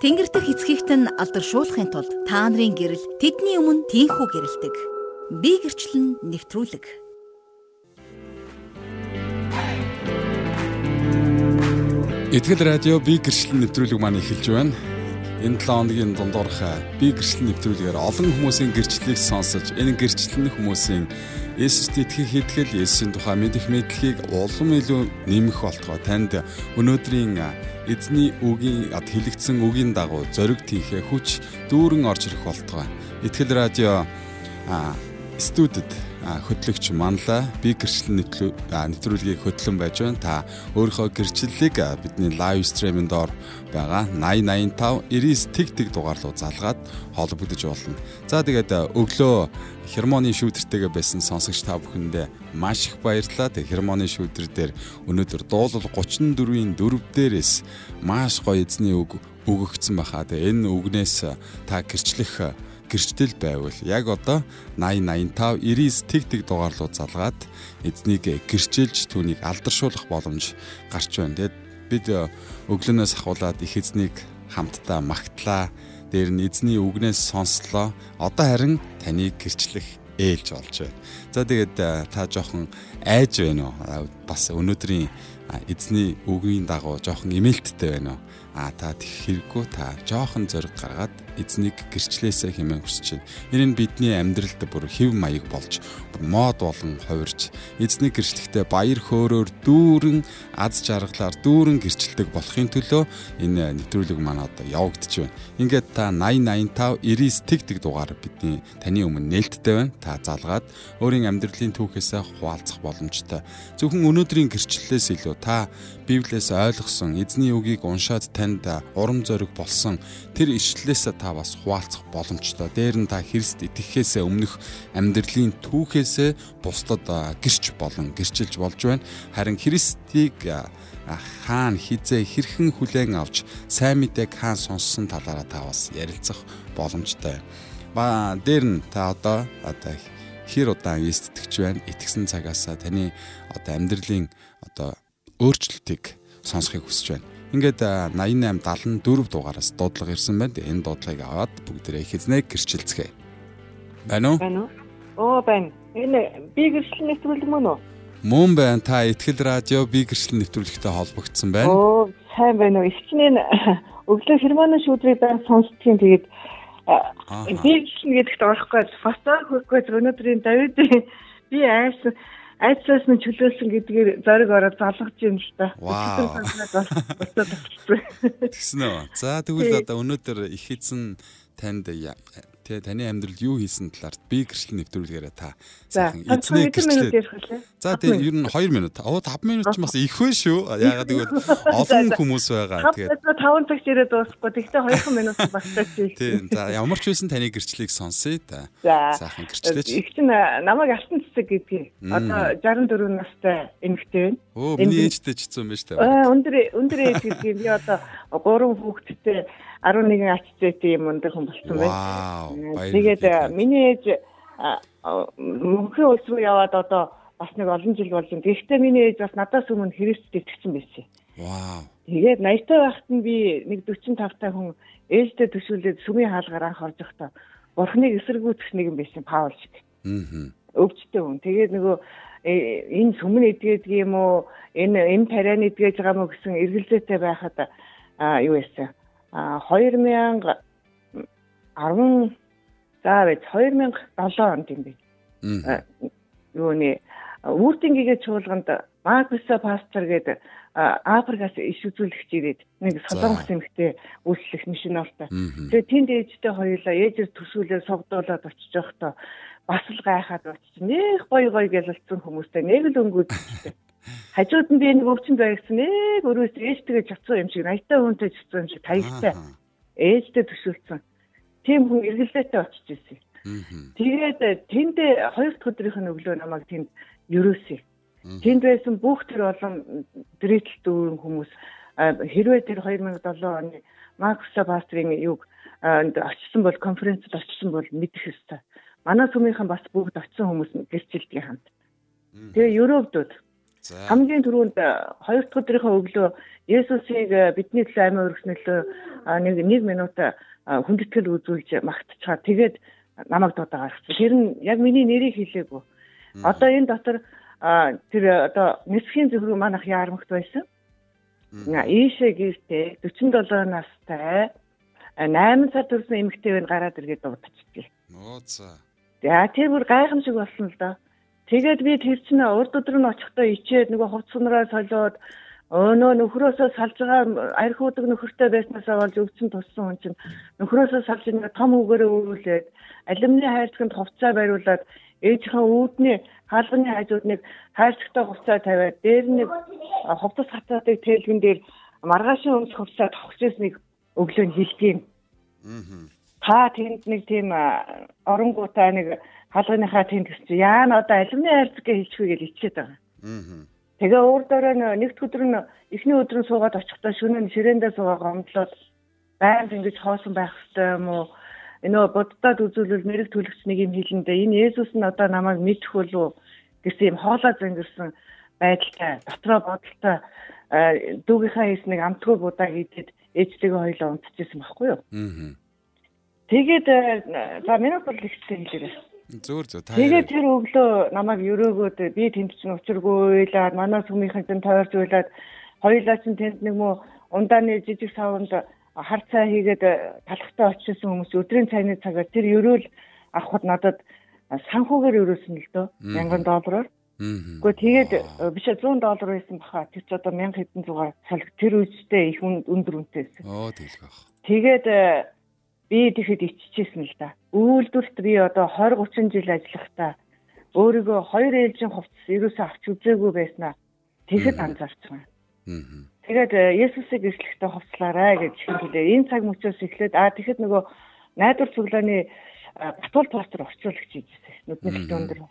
Тэнгэр дэх эцгийгт нь алдаршуулахын тулд та нарын гэрэл тэдний өмнө тийхүү гэрэлдэг. Би гэрчлэн нэвтрүүлэг. Итгэл радио би гэрчлэн нэвтрүүлэг маань эхэлж байна. Энэ 7 хоногийн дундуурх би гэрчлэн нэвтрүүлгээр олон хүмүүсийн гэрчлэлийг сонсож энэ гэрчлэн хүмүүсийн Есүст итгэх итгэл Есүсийн тухай мэдих мэдлэгийг улам илүү нэмэх болтгоо танд өнөөдрийн эзний үгийн ад хэлэгдсэн үгийн дагуу зориг тийхээ хүч дүүрэн орж ирэх болтгоо. Итгэл радио студид хөтлөгч манлаа би гэрчлэн нэвтрүүлгийг хөтлөн байж байна. Та өөрийнхөө гэрчлэлийг бидний лайв стримийн доор байгаа 8085 99 тэг тэг дугаарлуу залгаад холбогдож болно. За тэгээд өглөө хермоны шүүдэртэйгээ байсан сонсогч та бүхэндээ маш их баярлалаа. Тэг хермоны шүүдэр дээр өнөөдөр дуулал 34-ийн 4 дээрээс маш гоё эзний үг өгөгдсөн баха. Тэг энэ үгнээс та гэрчлэх гэрчлэл байвал яг одоо 8085 99 тэг тэг дугаарлуу залгаад эзнийг гэрчилж түүнийг алдаршуулах боломж гарч байна. Тэгэд бид өглөөнөөс ахуулаад их эзнийг хамтдаа магтлаа. Дээр нь эзний үгнээс сонслоо. Одоо харин таныг гэрчлэх ээлж болж байна. За тэгээд та жоохон айж байна уу? Бас өнөөдрийн эзний үгийн дагуу жоохон имэлттэй байна уу? А та хэрэггүй та жоохон зориг гаргаад эзнийг гэрчлээсээ хэмээн хүсэж байна. Энэ нь бидний амьдралд бүр хэв маяг болж мод болон хувирч эзнийг гэрчлэхдээ баяр хөөрөөр дүүрэн аз жаргалаар дүүрэн гэрчлдэг болохын төлөө энэ нэвтрүүлэг маань одоо явагдаж байна. Ингээд та 8085 99 тэг тэг дугаар бидний таны өмнө нээлттэй байна. Та залгаад өөрийн амьдралын түүхээсээ хуваалцах боломжтой. Зөвхөн өнөөдрийн гэрчлэлээс илүү та Библиэс ойлгосон эзний үгийг уншаад танд урам зориг болсон тэр ишлэлээс та бас хуваалцах боломжтой. Дээр нь та Христ итгэхээс өмнөх амьдралын түүхээсээ бусдад гэрч болон гэрчилж болж байна. Харин Христийг хаана хизээ хэрхэн хүлээн авч сайн мэдээг хаан сонссон талаараа та бас ярилцах боломжтой. Ба дээр нь та одоо одоо хэр удаан эстгэж байна. Итгэсэн цагаас таны одоо амьдралын одоо өөрчлөлтийг сонсохыг хүсэж байна. Ингээд 88 74 дугаараас дуудлага ирсэн байна. Энэ дуудлагыг аваад бүгдээрээ хэзнээ гэрчилцгээе. Байна уу? Байна уу? Оо байна. Энэ би гэрчлэл нэвтрүүлэг мөн үү? Мөн байна. Та Итгэл радио би гэрчлэл нэвтрүүлэгтэй холбогдсон байна. Оо сайн байна уу? Ихчнээ өглөө хермоны шүүдрийг байн сонсдгийн тэгээд би гэрчлэл гэдэгт орохгүй бас хөөхгүй өнөөдрийн Давидын би айсан айцлаас нь чөлөөлсөн гэдгээр зориг ороод залгаж юм л та. Тэгсэн үү. За тэгвэл одоо өнөөдөр их эзэн танд тий таны амьдрал юу хийсэн талаар би гэрчлэл нэвтрүүлгээрээ та сайхан эзнээ гэрчлээ. За тий ер нь 2 минут. Оо 5 минут ч бас их вэ шүү. Яагаад гэвэл олон хүмүүс байгаа. Тэгээд 5 цагт ирээд дуусахгүй. Тэгтээ 2 минут багтаа тий. За ямар ч байсан таны гэрчлэлийг сонсъё та. Сайхан гэрчлээч. Их чинь намайг алтан цэцэг гэдгийг одоо 64 настай эмэгтэй байна. Оо миний ээжтэй ч гэсэн юм байна шүү дээ. Өндөр өндөр ээж гэдгийг би одоо 3 хүүхэдтэй 11 ач зээтэй юм өндөр хүн болсон байна. Тэгээд миний ээж мөнхийн улс руу яваад одоо бас нэг олон жил болж байна. Гэхдээ миний ээж бас надаас өмнө Христэд итгэсэн байсан. Вау. Тэгээд 80 таа байхад нь би нэг 45 таа хүн ээжтэй төшөөлөд сүмийн хаалгаар анх орж явахдаа Бурхныг эсэргүүцэх нэг юм байсан Паул шиг. Аа. Өвчтэй хүн. Тэгээд нөгөө энэ сүмэн эдгээд юм уу энэ энэ тарианы эдгэж байгаа мó гэсэн эргэлзээтэй байхад юу яасан 2010 за байж 2007 онд юм бэ. Юуны Үртингийн чуулганд Маркуса пастор гэдэг Африкаас иш үзүүлэгч ирээд нэг солонгос эмэгтэй үйлчлэх мишнартай. Тэгээ тэнд ээжтэй хоёулаа ээжээс төсөөлөө согдуулаад очиж явахдаа бас л гайхаад очиж нэх гой гой гэлэлцсэн хүмүүстэй нэг л өнгөдчихтэй. Хажууд нь би нэг өвчин байгсан нэг өрөөс ээжтэйгээ чацсан юм шиг 80 таа хүнтэй чацсан юм шиг таягтай. Ээжтэй төсөөлсөн. Тийм хүн эргэлзээтэй очиж ирсэн. Тэгээд тэнд хоёр дахь өдрийнх нь өглөө намайг тэнд ерөөсөө. Тэнд байсан бүх тэр олон дэрэтэлт дүүрэн хүмүүс хэрвээ тэр 2007 оны Макса пастрын юг очсон бол конференцд очсон бол мэдэх ёстой. Манай сүмийнхэн бас бүгд очсон хүмүүс гэрчилдэг хамт. Тэгээ Европдод Хамгийн түрүүнд хоёр дахь өдрийнхөө өглөө Есүсийг бидний төлөө амиа өргөснөлөө нэг 1 минут хүндэтгэл үзүүлж магтчихаа. Тэгээд намайг дуудаа гаргасан. Тэр нь яг миний нэрийг хэлээгүй. Одоо энэ дотор тэр одоо нисхийн зөвхөн манах яармагт байсан. Ийшээ гэртээ 47 настай 8 сар төрсэн эмэгтэйг гараад иргээд дуудчихжээ. Оо за. За тэр бүр гайхамшиг болсон л доо. Тэгээд би тэр чинь урд өдөр нь очихдоо ичээд нөгөө хувцснараа солиод Өнөө нөхрөөсөө салж байгаа архиудаг нөхөртэй байснасаа болж өвчин туссан хүн чинь нөхрөөсөө салж нэг том үгээрээ өрүүлээд алимны хайрцагт хувцаа бариулаад ээжийнхээ үүдний хаалганы хажууд нэг хайрцагтай хувцаа тавиад дээр нэг хувцас хатаатыг тэлгэн дээр маргаашийн өмс хувцаа тогсжсэнийг өглөө нь хэлдэв. Аа. Та тэнд нэг тийм оронгуудаа нэг хаалганыхаа тэнд гэсэн чи яа н одоо алимны хайрцаг гэж хэлчихвэ гэж ичээд байгаа. Аа Тэгээ өөр дөрөө нэгд өдөр нь эхний өдөр нь суугаад очихдоо шөнө нь ширээндээ суугаа гомдлоод байнга ингэж хоосон байх хэрэгтэй юм уу? Энэ боддод үзүүлвэл мэрэг төлөгч нэг юм хэлэндээ энэ Есүс нь одоо намайг мэдэх болов гэсэн юм хоолоо зангирсан байдалтай дотроо бодолтой дүүгийнхаа хийснийг амтгүй будаа хийдэд ээжтэйгээ хоёлоо унтчихсан байхгүй юу? Аа. Тэгээд за минут бол ихсэн хэлээрээ. Зөөр зөө та. Тэгээд тэр өглөө намайг өрөөгөөд би тэнд чинь учиргүй уйлаад манай сүмийнхэн чинь тойрж уйлаад хоёулаа чинь тэнд нэг мө ундааны жижиг савнд хар цай хийгээд талхтаа очижсэн хүмүүс өдрийн цайны цагаар тэр өрөөл авахд надад санхүүгээр өрөөсөн л дөө 1000 доллараар. Гэхдээ тэгээд биш 100 доллар байсан баха. Тэр ч одоо 1000 хэдэн зугаар салх тэр үедээ их өндөр үнэтэй байсан. Оо тэгэл бах. Тэгээд би тэгэхэд иччихсэн л да. Үйлдвэрт би одоо 20 30 жил ажиллахдаа өөрийгөө хоёр ээлжийн хувцас ерөөсөө авч үзээгүй байснаа тэгэхэд анзаарч байна. Тэгээд э, Есүсийг эслэхдээ хувцлаарай гэж хэлээ. Энэ цаг мөчөөс эхлээд аа тэгэхэд нөгөө найдвар цуглааны э, батул пастор орчуулагч хийжсэн. Нүдний өндөр.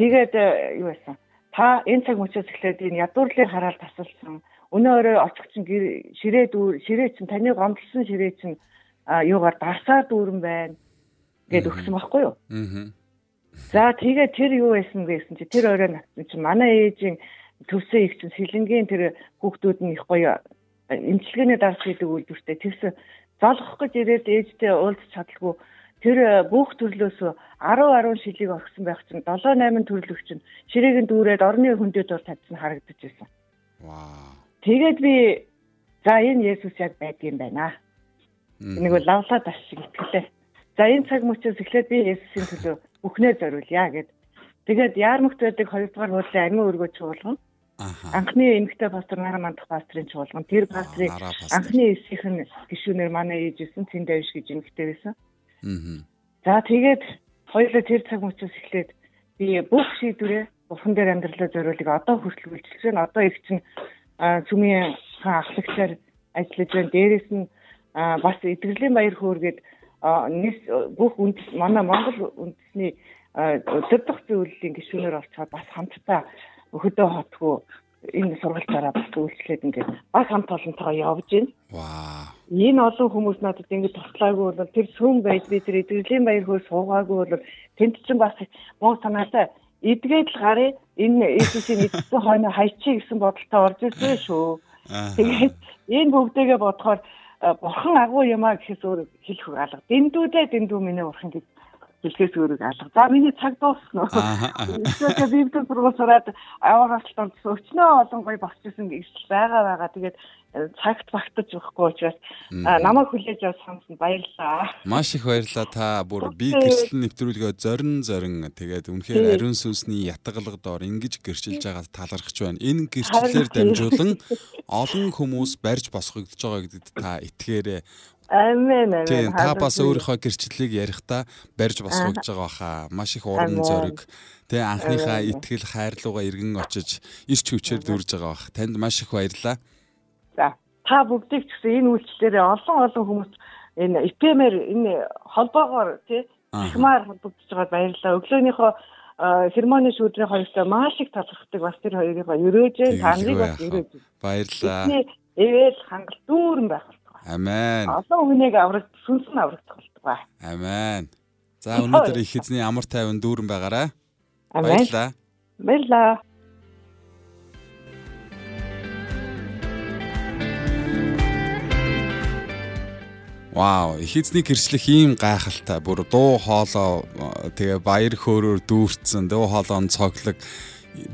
Тэгээд юу байсан? Та энэ цаг мөчөөс эхлээд энэ ядуурлыг хараад тасалсан. Өнөө өрөө очих чинь ширээ дүүр ширээ чинь таны гомдлсон ширээ чинь юугаар дарсаар дүүрэн байна гэд өгсөн байхгүй юу. Аа. За тэгээ тэр юу байсан гэсэн чи тэр орой натсан чи манай ээжийн төвсөө их чинь сэлэнгийн тэр хүүхдүүд нь их гоё эмчилгээний дарс хийдэг үйлдвэртэй тэгсэн золгох гэж ирээд ээжтэй уулзч чадлаггүй тэр бүх төрлөөс 10 10 шилийг орхисон байх чинь 7 8 төрлөх чинь ширээгийн дүүрээд орны хөндөд дур тавьсан харагдаж байсан. Вау. Тэгээд би за энэ Есүс яг байдгийн байна. Нэг бол лавлаад аш шиг итгэлээ. За энэ цаг мөчөөс эхлээд би Есүсийн төлөө бүхнээ зориулъя гэд. Тэгээд яармагт байдаг хоёрдугаар хуулийн амин өргөө чуулган. Анхны эмэгтэй пастор Нара мандах пастрын чуулган. Тэр пастрыг анхны эсийнх нь гишүүнээр манай ээжсэн Цэнд Авиш гэж эмэгтэй байсан. За тэгээд хоёулаа тэр цаг мөчөөс эхлээд би бүх шийдвэрээ бурхан дээр амьдралаа зориулыг одоо хүртэл үйлчлэж байна. Одоо их чинь цүмийн хаан ахлагчаар ажиллаж байна. Дээрээс нь бас эдгэрлийн баяр хөөргээд нийс бүх үндэс манай Монгол үндэсний өдөр дох зөвлөлийн гишүүнээр олцоод бас хамтдаа хөдөө хотгүй энэ сургалтаараа бас үйлчлээд ингээд бас хамт олонтойгоо явж байна. Ваа. Энэ олон хүмүүс надад ингээд туслаагүй бол тэр сүм байж би тэр эдгэрлийн баяр хөөр суугаагүй бол тэнд чинь бас муу санаатай эдгээд л гарыг энэ Иесусийн эцсэн хойно хайчи гэсэн бодолтой орж ирсэн шүү. Тэгээд энэ бүгдээгээ бодохоор бурхан агуу юмаа гэхээс өөр хэлэх алга. Дэндүүдээ дэндүү миний бурхан гэж хэлхээс өөрөг алга. За миний цаг дуусна. Эсвэл библийн сургууль сураад аваагаалтанд өчнөө олон гоё босчихсон гэж байгаа байгаа. Тэгээд цагт багтаж өгөхгүй учраас намайг хүлээж авсан самсанд баярлалаа. Маш их баярлалаа та бүр би гэрчлэн нэвтрүүлгээ зорин зорин тэгээд үнэхээр ариун сүнсний ятгалга доор ингэж гэрчилж байгаа талархаж байна. Энэ гэрчлэлээр дамжуулан олон хүмүүс барьж босгогдож байгаа гэдэгт та итгээрэй. Амен амен. Тийм та бас өөрийнхөө гэрчлэлийг ярихдаа барьж босгож байгаа баха. Маш их уран зориг. Тэгээ анхныхаа итгэл хайрлууга эргэн очиж ирч хүчээр дүрж байгаа бах. Танд маш их баярлалаа. Та бүгдийг ч гэсэн энэ үйлчлэлээр олон олон хүмүүс энэ ИПМ-ээр энэ холбоогоор тий ихмаар холбогдож байгаад баярлалаа. Өглөөнийхөө хермоны шүүдрийн хоёртой маш их талархдаг бас тэр хоёрыг өрөөж та нарыг бас өрөөж. Баярлалаа. Эвэл хангалт дүүрэн байх Амен. Олон хүнийг авраг сүнс нь аврагдах болтугай. Амен. За өнөөдөр их эзний амар тайван дүүрэн байгаарай. Баярлалаа. Баярлалаа. Вау, их эзний гэрчлэх ийм гайхалтай. Бүр дуу хоолой тэгээ баяр хөөрөөр дүүрцэн, дуу хоолойн цоглог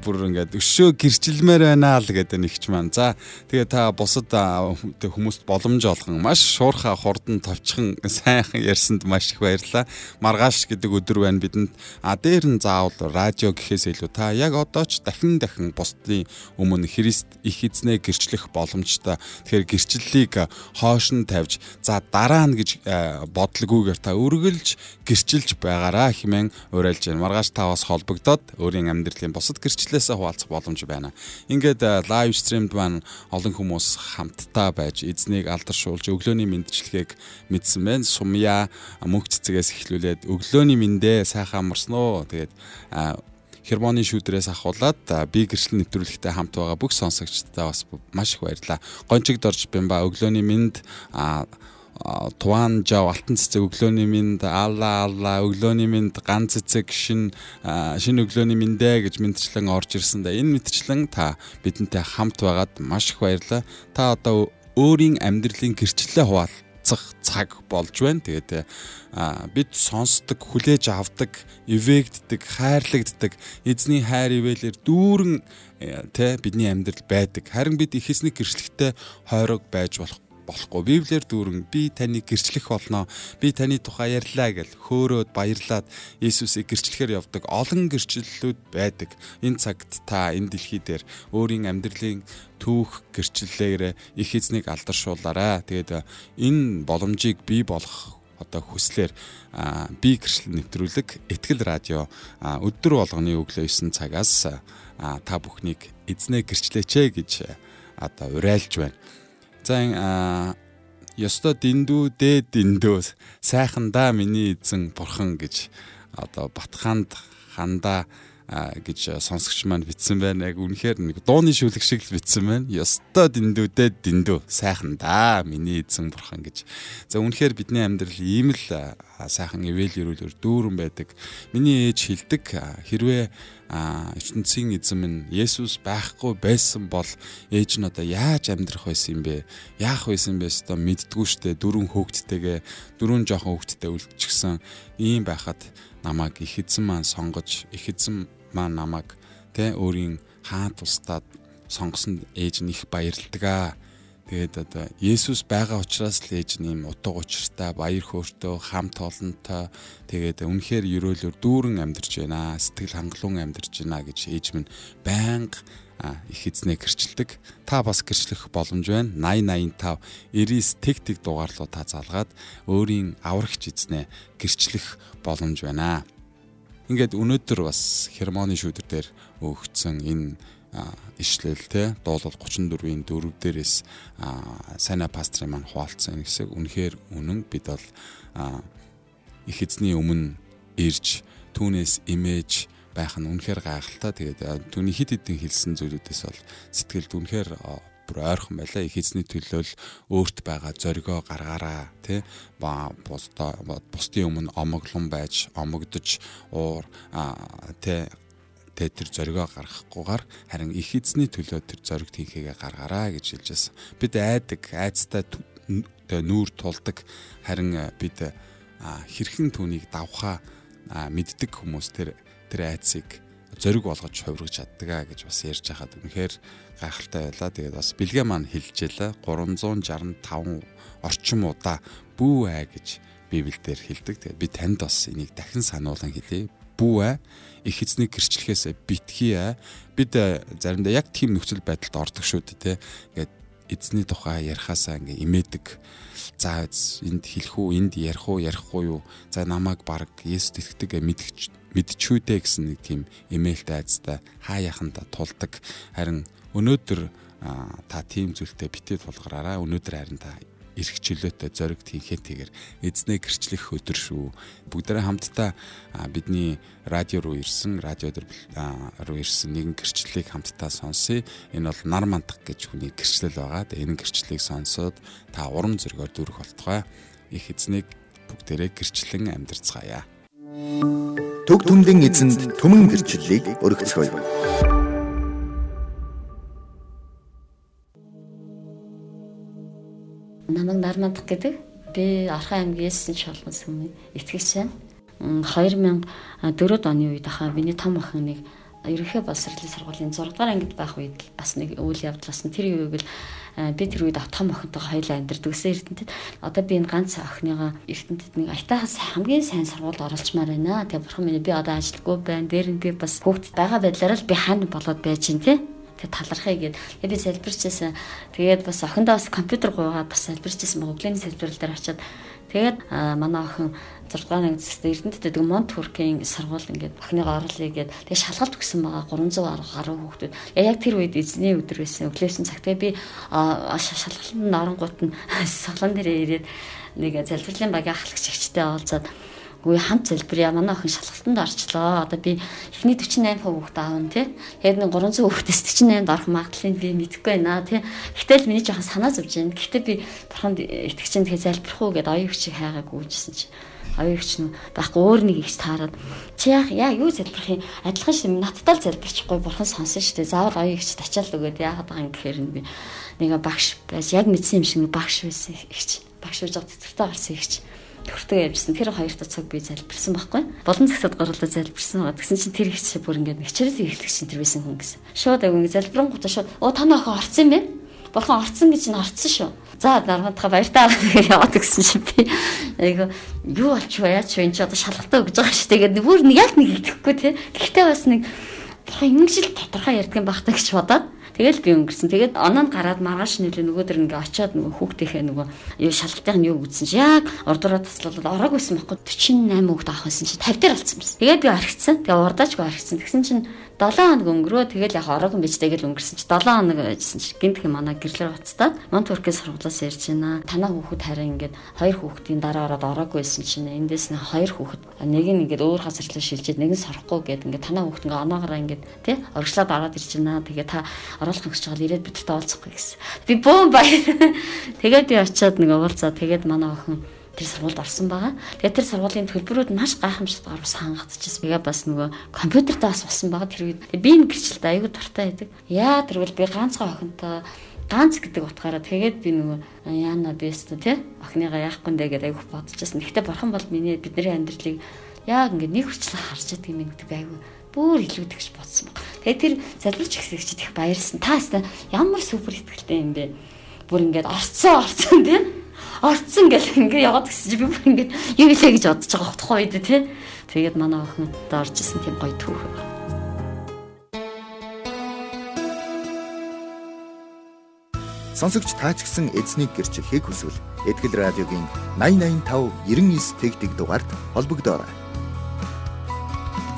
бүр ингээд өшөө гэрчилмээр байна л гэдэг нэгч маань. За тэгээ та бусад хүмүүст боломж олгон маш шуурхаа хурдан товчхон сайхан ярьсанд маш их баярлалаа. Маргааш гэдэг өдөр байна бидэнд. А дээр нь заавал радио гэхээс илүү та яг одоо ч дахин дахин бусдын өмнө Христ их эзнээ гэрчлэх боломжтой. Тэгэхээр гэрчлэлийг хоош нь тавьж за дараа нь гэж бодлогүйгээр та үргэлж гэрчилж байгаараа хэмээн уриалж байна. Маргааш та бас холбогдоод өөрийн амьдралын бусад гэрчлэлээсээ хуваалцах боломж байна. Ингээд лайв стримд маань олон хүмүүс хамтдаа байж эзнийг алдаршуулж өглөөний мэндчилгээг мэдсэн байна. Сумья мөнх цэцгээс эхлүүлээд өглөөний мэндэ сайхан амарсан уу. Тэгээд хермоны шүүдрээс ахуулаад би гэрчлэл нэвтрүүлэгтэй хамт байгаа бүх сонсогчдод бас маш их баярлалаа. Гончигд орж бямба өглөөний мэнд Туан жав алтан цэцэг өглөөний минь алла алла өглөөний минь ган цэцэг шин шин өглөөний миньдэ гэж мэдчлэн орж ирсэн да энэ мэдчлэн та бидэнтэй хамт байгаад маш их баярлаа та одоо өөрийн амьдралын гэрчлэлээ хуваалцах цаг болж байна. Тэгээд бид сонсдог хүлээж авдаг эвэгддэг хайрлагддаг эзний хайр ивэлэр дүүрэн тэ бидний амьдрал байдаг. Харин бид их эсний гэрчлэгтэй хойрог байж болох болохгүй. Библиэр дүүрэн би таныг гэрчлэх болно. Би таны тухай ярьлаа гэл хөөрөөд баярлаад Иесусыг гэрчлэхээр явдаг олон гэрчлэлүүд байдаг. Энэ цагт та энэ дэлхий дээр өөрийн амьдралын түүх гэрчлэлээр их эзнийг алдаршуулаарай. Тэгээд энэ боломжийг бий болгох одоо хүслээр би гэрчлэл нэвтрүүлэг Итгэл радио өдөр болгоны өглөө 9 цагаас та бүхнийг эзнээ гэрчлээч гэж одоо уриалж байна. За ёстой дэндүү дээд дэндүү сайхандаа миний эзэн бурхан гэж одоо батханд хандаа гэж сонсогч маань битсэн байна. Яг үнэхээр нэг дууны шүлэг шиг л битсэн байна. Ёстой дэндүүдээ дэндүү сайхан да миний эзэн бурхан гэж. За үнэхээр бидний амьдрал ийм л сайхан ивэл өрөөлөөр дүүрэн байдаг. Миний ээж хилдэг хэрвээ ертөнцийн эзэн минь Есүс байхгүй байсан бол ээж нь одоо яаж амьдрах байсан юм бэ? Яах байсан бэ? Өстой мэддгүү штэ дөрүн хөөгдтэйгээ дөрүн жоохон хөөгдтэй үлдчихсэн. Ийм байхад намайг их эзэн маань сонгож их эзэн маань намайг тэ өөрийн хаан тусдаад сонгосон ээж нь их баярлдаг аа Тэгээд одоо Есүс байгаа учраас л ээж нэм утга учиртай, баяр хөөртэй, хамт олонтой тэгээд үнэхээр ерөөлөөр дүүрэн амьдарч байна. Сэтгэл хангалуун амьдарч байна гэж ээж минь байнга их эзнээ гэрчилдэг. Та бас гэрчлэх боломж байна. 8085 99 тэг тэг дугаарлуу та залгаад өөрийн аврагч эзнээ гэрчлэх боломж байна. Ингээд өнөөдөр бас хермоны шүүдэр дээр өгцөн энэ ишлэл те дуулал 34-ийн 4 дээрээс сайна пастрын маань хуваалцсан хэсэг үнэхээр үнэн бид бол их эзний өмнө ирж түүнээс имэж байх нь үнэхээр гайхалтай. Тэгээд түүний хид хидэн хэлсэн зүйлүүдээс бол сэтгэлд үнэхээр бүр ойрхон байлаа. Их эзний төлөө л өөрт байгаа зоригоо гаргаараа тий ба бусдын өмнө омоглон байж омогдож уур тий тэ тэр зоригоо гаргахгүйгээр харин их эзний төлөө тэр зориг тэнхээгээ гаргаараа гэж хэлж байсан. Бид айдаг, айцтай нүүр тулдаг харин бид хэрхэн түүнийг давхаа мэддэг хүмүүс тэр тэр айцыг зориг болгож хувиргаж чаддаг гэж бас ярьж хахад үнэхээр гайхалтай байлаа. Тэгээд бас бэлгээ маань хэлжээлээ 365 орчим удаа бүү ай гэж Библиэлд хэлдэг. Тэгээд би танд бас энийг дахин сануулan хэлье бүү их эзнийг гэрчлэхээс битгий бид заримдаа яг тийм нөхцөл байдалд ордог шүү дээ те ингээд эзний тухай ярихаасаа ингээ имээдэг. За энд хэлэх үү энд ярих уу ярихгүй юу? За намайг баг Есүс итгэдэг мэдчих мэдчүүдээ гэсэн нэг тийм имэйлтэй айцтай хаа яханда тулдаг. Харин өнөөдөр та тийм зүйлтэй битээ тулгараараа өнөөдөр харин та эрх чөлөөтэй зориг тэнхээтэйгээр эзнээ гэрчлэх өдөр шүү. Бүгдээрээ хамтдаа бидний радио руу ирсэн, радио дээр руу ирсэн нэгэн гэрчлэлийг хамтдаа сонсъё. Энэ бол нар мандах гэж хүний гэрчлэл байгаа. Энэ гэрчлэлийг сонсоод та урам зоригоор дүүрэх болтугай. Их эзнийг бүгдээрээ гэрчлэн амьдрцгаая. Төг түмдэн эзэнд түмэн гэрчлэлийг өргөцгөөе. Намайг нар надах гэдэг. би Архан аймгийн Есүс шалган сүмийн итгэгч байна. 2004 оны үед ахаа миний том охин нэг ерөнхий боловсролын сургуулийн 6 дугаар ангид байх үед бас нэг үйл явдал болсон. Тэр үеийг л би тэр үед том охинтойгоо хоёулаа амьдардаг гэсэн эрдэнэтэд одоо би энэ ганц охиныгоо эрдэнэтэд нэг аятахаас хамгийн сайн сургуульд оруулчмаар байна. Тэгээ бурхан минь би одоо ажилтгүй байна. Дээр нь би бас хүүхд байгаа байдлаараа л би хань болоод байж гин тий тэг талархъя гэд би залбирчээсэн. Тэгээд бас охиндоо бас компьютер гуугаад бас залбирчээсэн баг өглөөний залбирал дээр очиад тэгээд манай охин 6 дугаар ангид Эрдэнэтэд дэг Монт Хүркийн сургууль ингээд охиныгоо оруулъя гэд тэгээ шалгалт өгсөн байгаа 300 гаруй хүүхдүүд. Яг тэр үед эзний өдөр байсан. Өглөөсөн цаг тэгээ би шалгалтанд оронгууд нь соглон дээрээ ирээд нэг залбирлын багийн ахлагч ихтэй олзаад үгүй хамт залбирая манай охин шалгалтанд орчлоо. Одоо би эхний 48% хүүхд аавн тий. Тэгээд нэг 300 хүүхдээс 48-д орох магадлалыг би мэдэхгүй байна тий. Гэтэл миний жоохон санаа зовж байна. Гэхдээ би бурханд итгэж чинь тэгээ залбирах уу гэдээ оюун хүчийг хайгааг үүжсэн чинь оюун хүч нь байхгүй өөр нэг их таарад чи яах яа юу залбирах юм адилхан шим надтай л залбирчихгүй бурхан сонсон шүү дээ заавал оюун хүчт ачаал өгөөд яагаад байгаа юм гэхээр би нэг багш байс яг мэдсэн юм шиг багш байсан ихч багш байж байгаа цэцэртэй гарсан ихч төртөө явжсэн. Тэр хоёр дахь цаг би залбирсан байхгүй. Болон цагсад гарлаа залбирсан. Тэгсэн чинь тэр ихч бүр ингээд нэчрээс ихтгэж чинь тэр байсан хүн гэсэн. Шууд яг ингээд залбиран гутаа шууд оо та нөхөө орцсон юм бэ? Бурхан орцсон гэж нь орцсон шүү. За даргаадаа баяртаа тэгээд яваад гисэн чинь би айгу юу болчих вэ? Яач вэ? Энд чи одоо шалгалтаа өгж байгаа шүү. Тэгээд бүр яг нэг итгэхгүй те. Гэхдээ бас нэг бурхан ингэж л тодорхой ярьдаг юм багтаа гэж бодоод Тэгэл би өнгөрсөн. Тэгээд оноонд гараад маргааш нэлээ нөгөө дэр ингээ очиод нөгөө хүүхдийнхээ нөгөө юу шалгалтын юу үзсэн чи яг урдураа таслуулаад ороагүйсэн байхгүй 48 хүүхд авах байсан чи 50 дээр болсон байсан. Тэгээд би орхицсан. Тэгээд урдаачгүй орхицсан. Тэгсэн чинь 7 хоног өнгөрөө тэгэл яг ороог юм биш тэгэл өнгөрсөн чи 7 хоног байжсэн чи гинт хэм манай гэрлэр уцтаад Монтуркийн сургуулиас ярьж байна. Танаа хүүхэд харин ингээд хоёр хүүхдийн дараа ороод ороагүйсэн чинь эндээс нь хоёр хүүхэд нэг нь ингээд өөр газар руу шилжээд нэг нь сорохгүй гэд ингээд танаа хүүхэд ингээд оноогоор ингээд тий оргишлаад ороод ирж байна. Тэгээ та оруулах гэж байгаа л ирээд бидэрт уулзахгүй гэсэн. Би бөөм баяр. Тэгээд би очиод нэг уулзаа тэгээд манай охин тэр сургуульд орсон байгаа. Тэгээд тэр сургуулийн төлбөрүүд маш гайхамшигтайгаар бас хангагдчихсан. Тэгээ бас нөгөө компьютертай бас болсон байгаа тэр үед. Би энэ гэрчлэлд аягүй дуртай байдаг. Яа тэрвэл би ганцхан охинтой ганц гэдэг утгаараа тэгээд би нөгөө яана бэст тий охиныгаа яахгүй нэ гэдэг аягүй бодчихсон. Гэхдээ бурхан бол миний бидний амьдралыг яг ингээд нэг хүчлээ харж чаддаг юм гэдэг аягүй бүр илүүдэг гэж бодсон баг. Тэгээд тэр залбирч ихсэгчд их баярлсан. Та хэвээр ямар супер ихтэй юм бэ? Бүр ингээд орцсон орцсон тий орцсон гэл ингээ яваад гисэн чи би бүр ингээ юу илээ гэж бодож байгаа тухай үед тий. Тэгээд манай охин одоо орж исэн тийм гоё түүх байгаа. Сонсогч таач гисэн эзнийг гэрчлэхийг хүсвэл Этгэл радиогийн 8085 99 тэгтэг дугаард холбогдоорой.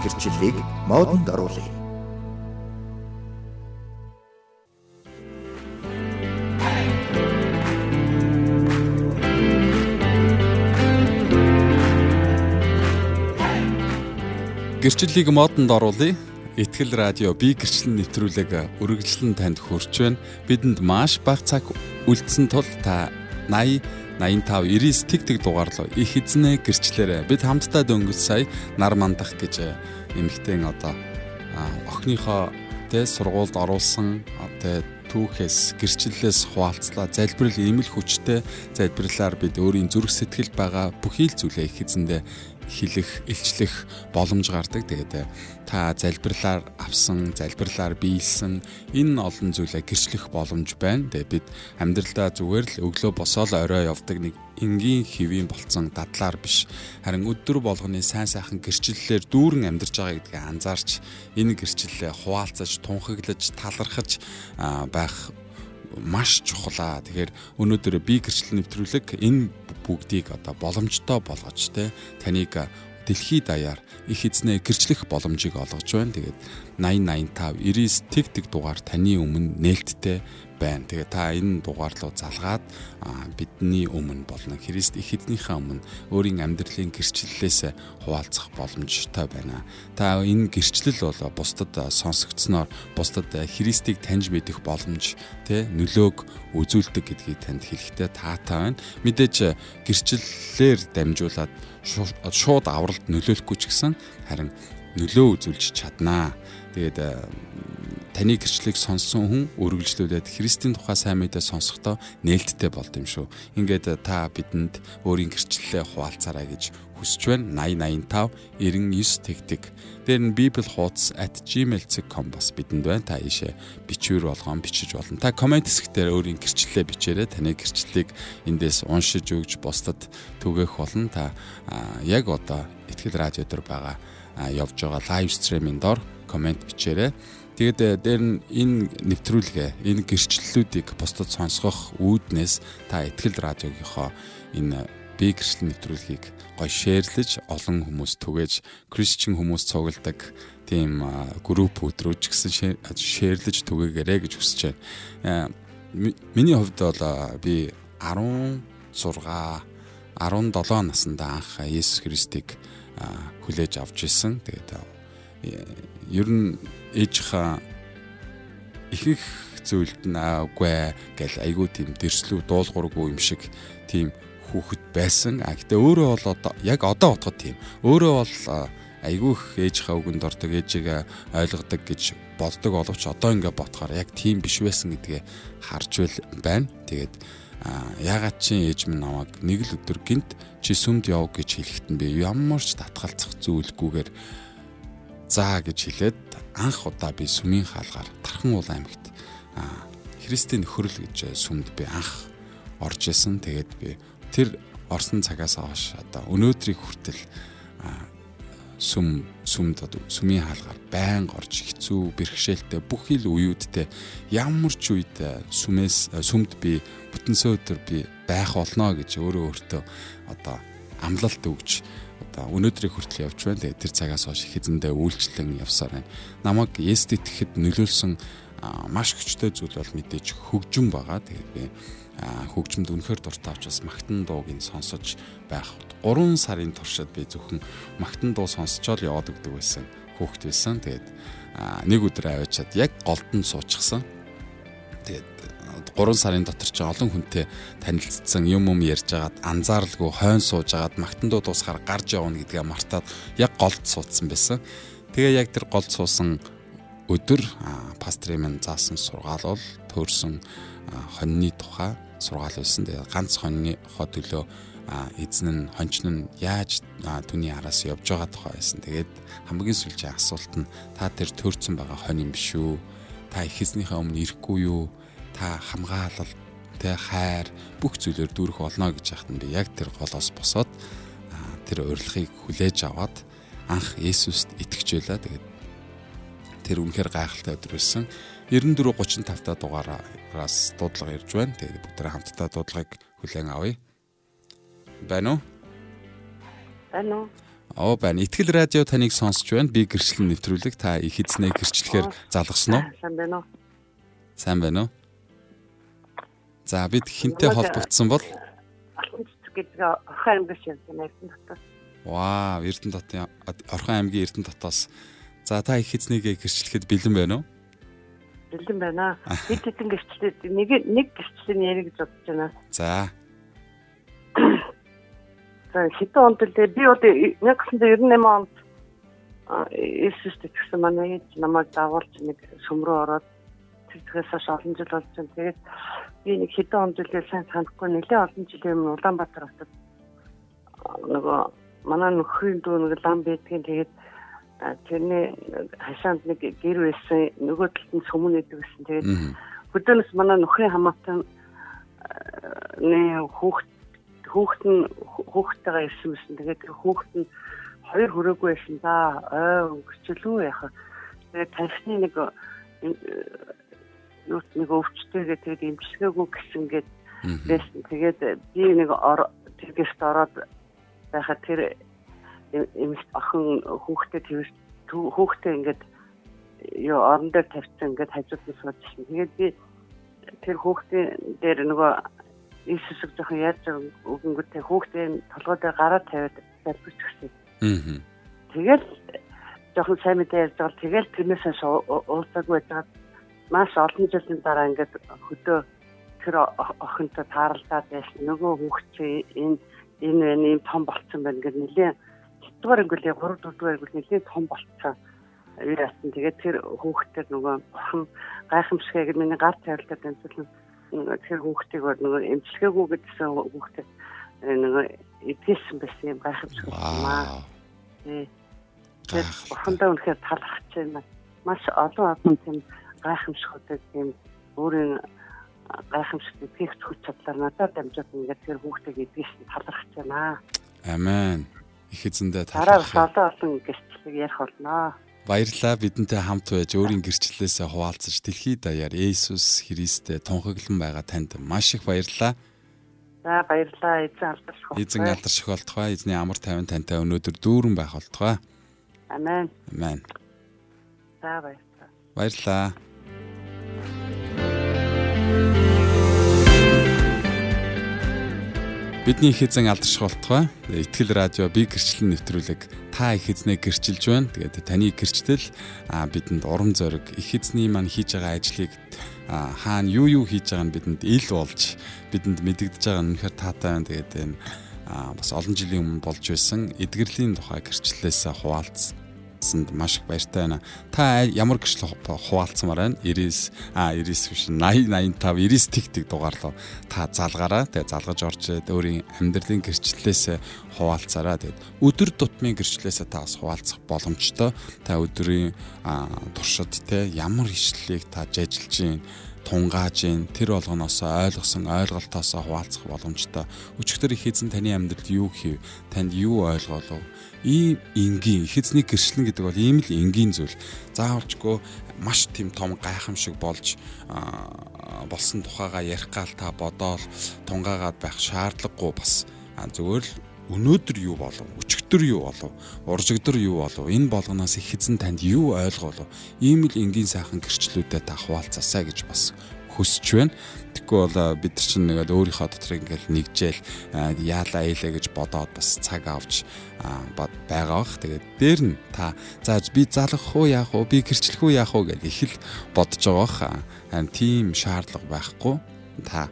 Гэрчлэлийг модонд оруулъя. Гэрчлэлийг модонд оруулъя. Итгэл радио би гэрчлэн нэвтрүүлэг үргэлжлэн танд хүрч байна. Бидэнд маш бага цаг үлдсэн тул та 80 85 99 тэг тэг дугаарлаа. Их эзнээ гэрчлээрээ бид хамтдаа дөнгөж сая нар мандах гэж эмэгтэй одоо охиныхоо тэ сургуульд оруулсан тэ түүхээс гэрчлэлээс хуваалцлаа. Залбирал ийм л хүчтэй залбирлаар бид өөрийн зүрх сэтгэл байгаа бүхий л зүйлээ их эзэндээ хэлэх, илчлэх боломж гардаг. Тэгээд э, та залбирлаар авсан, залбирлаар биелсэн энэ олон зүйлээ гэрчлэх боломж байна. Тэгээд бид амьдралдаа зүгээр л өглөө босоод орой явдаг нэг энгийн хэвийн болцсон дадлаар биш. Харин өдөр болгоны сайн сайхан гэрчлэлээр дүүрэн амьдарч байгаа гэдгийг анзаарч энэ гэрчлэлээ хуваалцаж, тунхаглаж, талархаж байх маш чухлаа. Тэгэхээр өнөөдөр би гэрчлэл нэвтрүүлэг энэ бүгдийг одоо боломжтой болгож те таныг дэлхийд даяар их эзнээ гэрчлэх боломжийг олгож байна. Тэгээд 8085 99 тэг тэг дугаар таны өмнө нээлттэй байна. Тэгээ та энэ дугаар руу залгаад бидний өмнө болон Христ их эзнийхээ өмнө өөрийн амьдралын гэрчлэлээс хуваалцах боломжтой байна. Та энэ гэрчлэл бол бусдад сонсогдсноор бусдад Христийг таньж мэдэх боломж тэ нөлөөг үзүүлдэг гэдгийг танд хэлэхдээ таатай байна. Мэдээж гэрчлэлээр дамжуулаад шууд авралт нөлөөлөхгүй ч гэсэн харин нөлөө үзүүлж чаднаа. Тэгээд таны гэрчлэлийг сонссон хүн үргэлжлүүлээд Христийн тухай сайн мэдээ сонсохдоо нээлттэй болд юм шүү. Ингээд та бидэнд өөрийн гэрчлэлээ хуваалцаарай гэж хүсэж байна. 8085 99 тэгтэг. Дээр нь bibel хуудас @gmail.com бас бидэнд байна. Та ийшээ бичвэр болгоом бичиж болно. Та комент хэсгээр өөрийн гэрчлэлээ бичээрэй. Таны гэрчлэлийг эндээс уншиж өгч бусдад түгээх болно. Та яг одоо Итгэл радио дээр байгаа явж байгаа лайв стримийн дор комент бичээрэй. Тэгээд э, дээр нь энэ нэвтрүүлгээ, энэ гэрчлэлүүдийг бусдад сонсгох үүднээс та Итгэл радиогийнхоо энэ би гэрчлэл нэвтрүүлгийг гоё шеэрлэж олон хүмүүс түгээж кристчен хүмүүс цугладаг тийм групп өдрөөч гэсэн шеэрлэж түгээгээрэй гэж хүсэж байна. Э, миний хувьд бол би 16 17 наснда анх Есүс Христийг хүлээж авч исэн. Тэгээд ер нь ээжийнхаа ихэнх зүйлд нь үгүй гэл айгүй тийм дэрслүү дуулуургүй юм шиг тийм хүүхэд байсан. А гэтээ өөрөө бол одоо яг одоо бодоход тийм. Өөрөө бол айгүй их ээжийнхаа үгэнд ордог, ээжигээ ойлгодог гэж боддог боловч одоо ингээ бодохоор яг тийм биш байсан гэдгээ харж байна. Тэгээд ягаад чи ээж минь намайг нэг л өдөр гинт чи сүмд яв гэж хэлэхэд нь би ямар ч татгалзах зүйлгүйгээр заа гэж хэлээд анх удаа би сүмийн хаалгаар Тархан уул аймагт Христийн нөхөрл гэж сүмд би анх орж исэн. Тэгээд би тэр орсон цагаас хойш одоо өнөөдрийг хүртэл сүм сүмд сүмийн хаалгаар байн орж хэцүү бэрхшээлтэй бүх ил үеүүдтэй ямар ч үед сүмээс сүмд би бүтэнсөө өдөр би байх болно гэж өөрөө өөртөө одоо амлалт өгж одоо өнөөдрийг хүртэл явж байна. Тэгээд тэр цагаас хойш хэзэндээ үйлчлэн явсаар байна. Намайг Есүст итгэхэд нөлөөлсөн маш хүчтэй зүйл бол мэдээж хөгжим байгаа. Тэгээд би хөгжимд үнэхээр дуртай учраас магтан дууг нь сонсож байх. 3 сарын туршид би зөвхөн магтан дуу сонсчоод яваад өгдөг байсан. Хүүхэд байсан. Тэгээд нэг өдөр аваачаад яг голдон суучихсан. Тэгээд 3 сарын дотор ч олон хүнтэй танилцсан юм юм ярьж агаад анзааралгүй хойно сууж агаад магтандуу дуусахаар гарч явна гэдгээ мартаад яг голд суудсан байсан. Тэгээ яг тэр голд суусан өдөр пастрын минь заасан сургаал бол төрсэн хоньны тухай сургаал байсан. Тэгээ ганц хоньны хоо төлөө эзэн нь хончин нь яаж түүний араас явж байгаа тухай байсан. Тэгээд хамгийн сүүлчийн асуулт нь та тэр төрсэн байгаа хонь юм биш үү? Та их эзнийхээ өмнө ирэхгүй юу? та хамгаалал тэ хайр бүх зүйлээр дүүрэх болно гэж яхад нь яг тэр голоос босоод тэр урилгыг хүлээж аваад анх Есүст итгэж байлаа. Тэгээд тэр үнэхээр гайхалтай өдөр байсан. 94 35 та дугаараас дуудлага ирж байна. Тэгээд бүгдээ хамтдаа дуудлагыг хүлээн авъя. Байна уу? Байна уу? Оо байна. Итгэл радио таныг сонсч байна. Би гэрчлэн нэвтрүүлэг та их эзнээ гэрчлэхээр залгасан уу? Сайн байна уу? Сайн байна уу? За бид хинтээ холбогдсон бол гэдэг Орхон аймгаас явсан Эрдэнэ дотоос. Ваа, Эрдэнэ дотын Орхон аймгийн Эрдэнэ дотоос. За та их эзнийг гэрчлэхэд бэлэн байна уу? Бэлэн байна. Бид хэдэн гэрчлээд нэг нэг гэрчлийн яриг гэж бодож байна. За. За хэдэн онд л би одоо 1998 онд Иесуст гэсэн манай ээж намайг дагуулж нэг сүм рүү ороод тэгээс хойш олон жил болж байна. Тэгээд би нэг хэдэн он жилээр сайн санахгүй нэлээд олон жилийн өмнө Улаанбаатар хотод нөгөө манай нөхрийн дүү нэг лам байдгийн тэгээд тэрний хашаанд нэг гэр байсан нөгөө талд нь сүмэн гэсэн. Тэгээд хөдөөнөөс манай нөхрийн хамаатан нэ хүүхд хүүхд нь хүүхдтэйгээ ирсэн байсан. Тэгээд хүүхд нь хоёр хүрээгүй байсан да. Ой өнгөрчлөө яхаа. Тэгээд таньсны нэг юу нэг өвчтэйгээ тэгээд имчилгээгүй гэсэн гээд байсан. Тэгээд би нэг тэргээс ороод байхад тэр эмэгт охин хүүхдээ тэрс хүүхдээ ингээд юу орон дээр тавьчихсан ингээд хажууд нь суудсан. Тэгээд би тэр хүүхдийн дээр нөгөө Иесусыг жоохон яаж өгөнгөтэй хүүхдээ толгой дээр гараа тавиад залбирч гисэн. Аа. Тэгэл жоохон сайн мэдээ ярьж байгаа. Тэгэл тэрнээс уулзаагүй байгаад маш олон жилийн дараа ингээд хөдөө тэр охинтой тааралдаад байсан. Нөгөө хүүхчээ энэ энэ байна ийм том болцсон байна гэдэг нэлээ хэдгээр англи 3 4 дугаар англи нэлээ том болцсон. яасан. Тэгээд тэр хүүхдтэй нөгөө бурхан гайхамшигыг миний гар цайралтай дамжуулан тэр хүүхдийг нөгөө эмчилгээгүй гэдсэн хүүхдэд нөгөө эдгээсэн байсан юм гайхамшиг байна. Тэгээд бурхандаа үнэхээр талархаж байна. Маш олон олон тийм гайхамшигуудыг тийм өөрийн гайхамшиг эдгэх хүч чадлаар надад дамжаад ингээд тэр хүүхдийг эдгээсэн талархаж байна. Амен. Их эзэндээ талархах. Дараа олон гэрчлэг ярих болно. Баярлалаа бидэнтэй хамт байж өөрийн гэрчлэлээсээ хуваалцаж дэлхийд даяар Есүс Христтэй тунхаглан байгаа танд маш их баярлалаа. За баярлалаа эзэн алдарших. Эзэн алдарших болтугай. Эзний амар тайван тантай өнөөдөр дүүрэн байх болтугай. Амен. Амен. За баярлалаа. Баярлалаа. Бидний их эзэн алдарших болтугай. Итгэл радио би гэрчлэн нэвтрүүлэг та их эзнээ гэрчилж байна. Тэгээд таны гэрчлэл бидэнд урам зориг их эзний маань хийж байгаа ажлыг хаана юу юу хийж байгааг бидэнд ил болж бидэнд мэдэгдэж байгаа нь үнэхээр таатай байна. Тэгээд энэ бас олон жилийн өмнө болж байсан эдгэрлийн тухай гэрчлэлээс хуваалцсан санд маш их баяртай байна. Та ямар гэрчлэл хуваалцмаар байна? 99 а 99 биш 80 85 99 тэг тэг дугаарлаа. Та залгаараа тэгээ залгаж орж өөрийн амьдралын гэрчлэлээс хуваалцаараа тэгээд өдөр тутмын гэрчлэлээс та бас хуваалцах боломжтой. Та өдрийн туршид те ямар ишлэлийг та жажилж гин тунгааж ин тэр болгоноос ойлгосон ойлголтоос хуваалцах боломжтой. Өчигдөр их эзэн таны амьдралд юу хийв? Танд юу ойлгоолов? ийм энгийн их эзний гэрчлэн гэдэг бол ийм л энгийн зүйл. Заавалчгүй маш тийм том гайхамшиг болж болсон тухайга ярих гал та бодоол тунгаагаад байх шаардлагагүй бас зүгээр л өнөөдөр юу болов өчигдөр юу болов уржигдөр юу болов энэ болгоноос их эзэн танд юу ойлгоолов ийм л энгийн сайхан гэрчлүүдэд та хуваалцаасаа гэж бас хүсэж байна. Тэгэхгүй бол бид нар чинь нэгээд өөрийнхөө дотор ингээл нэгжээл яалаа ээлээ гэж бодоод бас цаг авч байгаа бах. Тэгээд дээр нь та за би залгах уу яах уу би гэрчлэх үү яах уу гэж их л бодож байгаа бах. Тийм шаардлага байхгүй. Та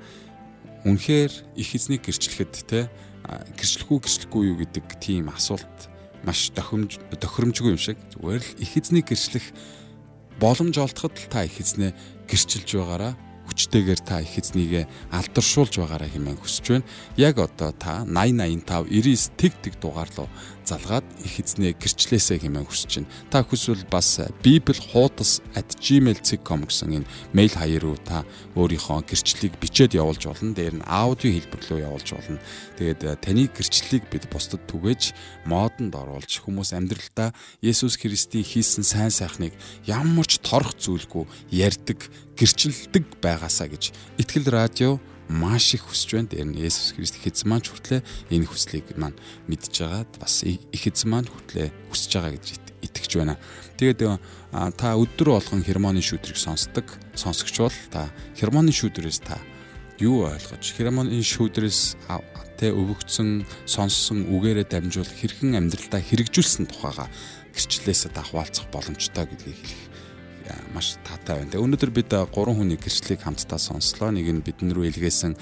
үнэхээр их эзнийг гэрчлэхэд те гэрчлэх үү гэрчлэхгүй юу гэдэг тийм асуулт маш тохиромж тохиромжгүй юм шиг зүгээр л их эзнийг гэрчлэх боломж олдоход л та их эзнээ гэрчилж байгаараа хүчтэйгээр та их эзнийгээ алдаршуулж байгаараа хэмээн хүсэж байна. Яг одоо та 8085 99 тэг тэг дугаар руу залгаад их эзнээ гэрчлээсээ хэмээн хүсэж байна. Та хүсвэл бас bibelhotas@gmail.com гэсэн энэ мэйл хаяг руу та өөрийнхөө гэрчлэлийг бичээд явуулж болно. Дээр нь аудио хэлбэр рүү явуулж болно. Тэгээд э, таны гэрчлэлийг бид бусдад түгээж модонд оруулж хүмүүс амьдралдаа Есүс Христийн хийсэн сайн сайхныг ямар ч торох зүйлгүй ярьдаг гэрчилдэг байгаасаа гэж Итгэл радио маш их хүсэж байна. Тэр нь Есүс Христ их эзэн маань хүртлээ энэ хүслийг маань мэдж байгаад бас их эзэн маань хүртлээ хүсэж байгаа гэж итгэж байна. Тэгээд та өдөр болгон хермоны шүүдрийг сонсдог сонсогч бол та хермоны шүүдрээс та юу ойлгож хермоны шүүдрээс тэ өвөгцөн сонссон үгээрээ дамжуул хэрхэн амьдралдаа хэрэгжүүлсэн тухайга гэрчлэлээсээ та хуваалцах боломжтой гэдгийг хэлэх маш таатай байна. Өнөөдөр бид гурван хүний гэрчлэлийг хамтдаа сонслоо. Нэг нь бидэн рүү илгээсэн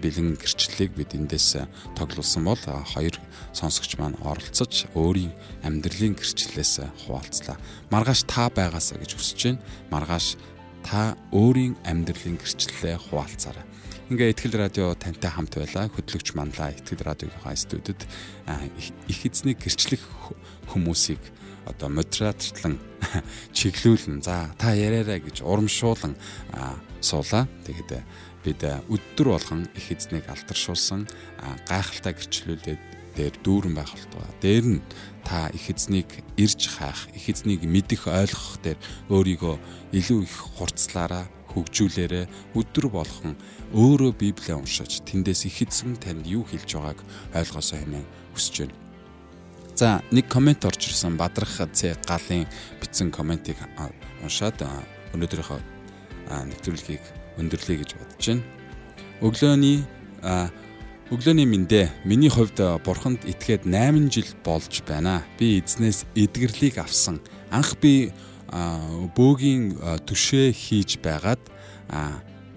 бэлэн гэрчлэлийг бид эндээс тоглуулсан бол хоёр сонсогч маань оролцож өөрийн амьдралын гэрчлэлээс хуваалцлаа. Маргааш та байгаасаа гэж хүсэж байна. Маргааш та өөрийн амьдралын гэрчлэлээ хуваалцаарай. Ингээ Итгэл радио тантай хамт байлаа. Хөтлөгч манлаа Итгэл радиогийнхаа студид их эзний гэрчлэх хүмүүсийг одоо модератортлан чиглүүлэн за та яриараа гэж урамшуулан суулаа. Тэгэхэд бид өдөр болгон их эзнийг алдаршуулсан гайхалтай гэрчлүүлээд дээр дүүрэн байх болтугай. Дээр нь та их эзнийг ирж хайх, их эзнийг мэдэх, ойлгох дээр өөрийгөө илүү их хурцлаараа хөгжүүлээрэ өдөр болгон өөрөө Библийг уншиж тэндээс их эзэн танд юу хэлж байгааг ойлгосоо хэмээн хүсэж байна. За нэг комент орж ирсэн Бадрах З галын бичсэн комментиг уншаад өнөөдрийнхөө нэвтрүүлгийг өндөрлөе гэж бодож байна. Өглөөний өглөөний мэндэ миний хувьд бурханд итгээд 8 жил болж байна. Би эзнээс эдгэрлийг авсан. Анх би бөөгийн түшээ хийж байгаад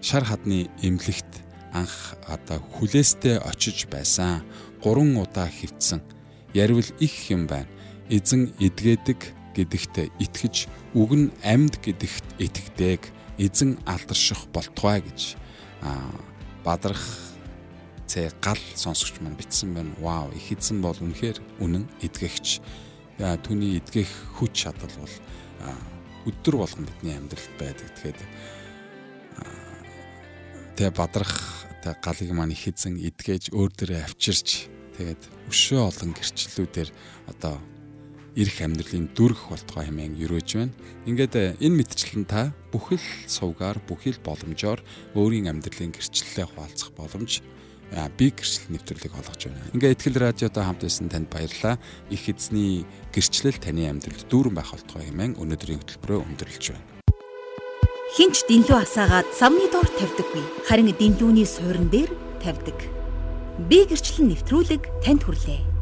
шар хадны эмнэлэгт анх одоо хүлээстэй очиж байсан. 3 удаа хөвцсөн ярил их юм байна. Эзэн эдгээдэг гэдэгт итгэж үг нь амьд гэдэгт итгэдэг эзэн алдарших болтугай гэж бадрах цэ гал сонсогч маань бичсэн байна. Вау, их эзэн бол үнэхээр үнэн эдгэгч. Түүний эдгэх хүч чадал бол өдөр болгон бидний амьдралд байдаг. Тэгэхээр тэ бадрах тэ галыг маань их эзэн эдгэж өөр дээрээ авчирч тэгээд өшөө олон гэрчлэлүүдээр одоо ирэх амьдралын дүрх болтгой хэмээн өрөөж байна. Ингээд э, энэ мэдчлэн та бүхэл сувгаар бүхэл боломжоор өөрийн амьдралын гэрчлэлээ хуваалцах боломж би гэрчлэл нэвтрүүлгийг олгож байна. Ингээ ихтгэл радиодоо хамт байсан танд баярлалаа. Их эзний гэрчлэл таны амьдралд дүүрэн байх болтгой хэмээн өнөөдрийн хөтөлбөрөөр өндөрлөж байна. Хинч дэнлүү асаагаад самны доор тавьдаггүй. Харин дэнлүүний суурин дээр тавьдаг. Би гэрчлэл нэвтрүүлэг танд хүрлээ.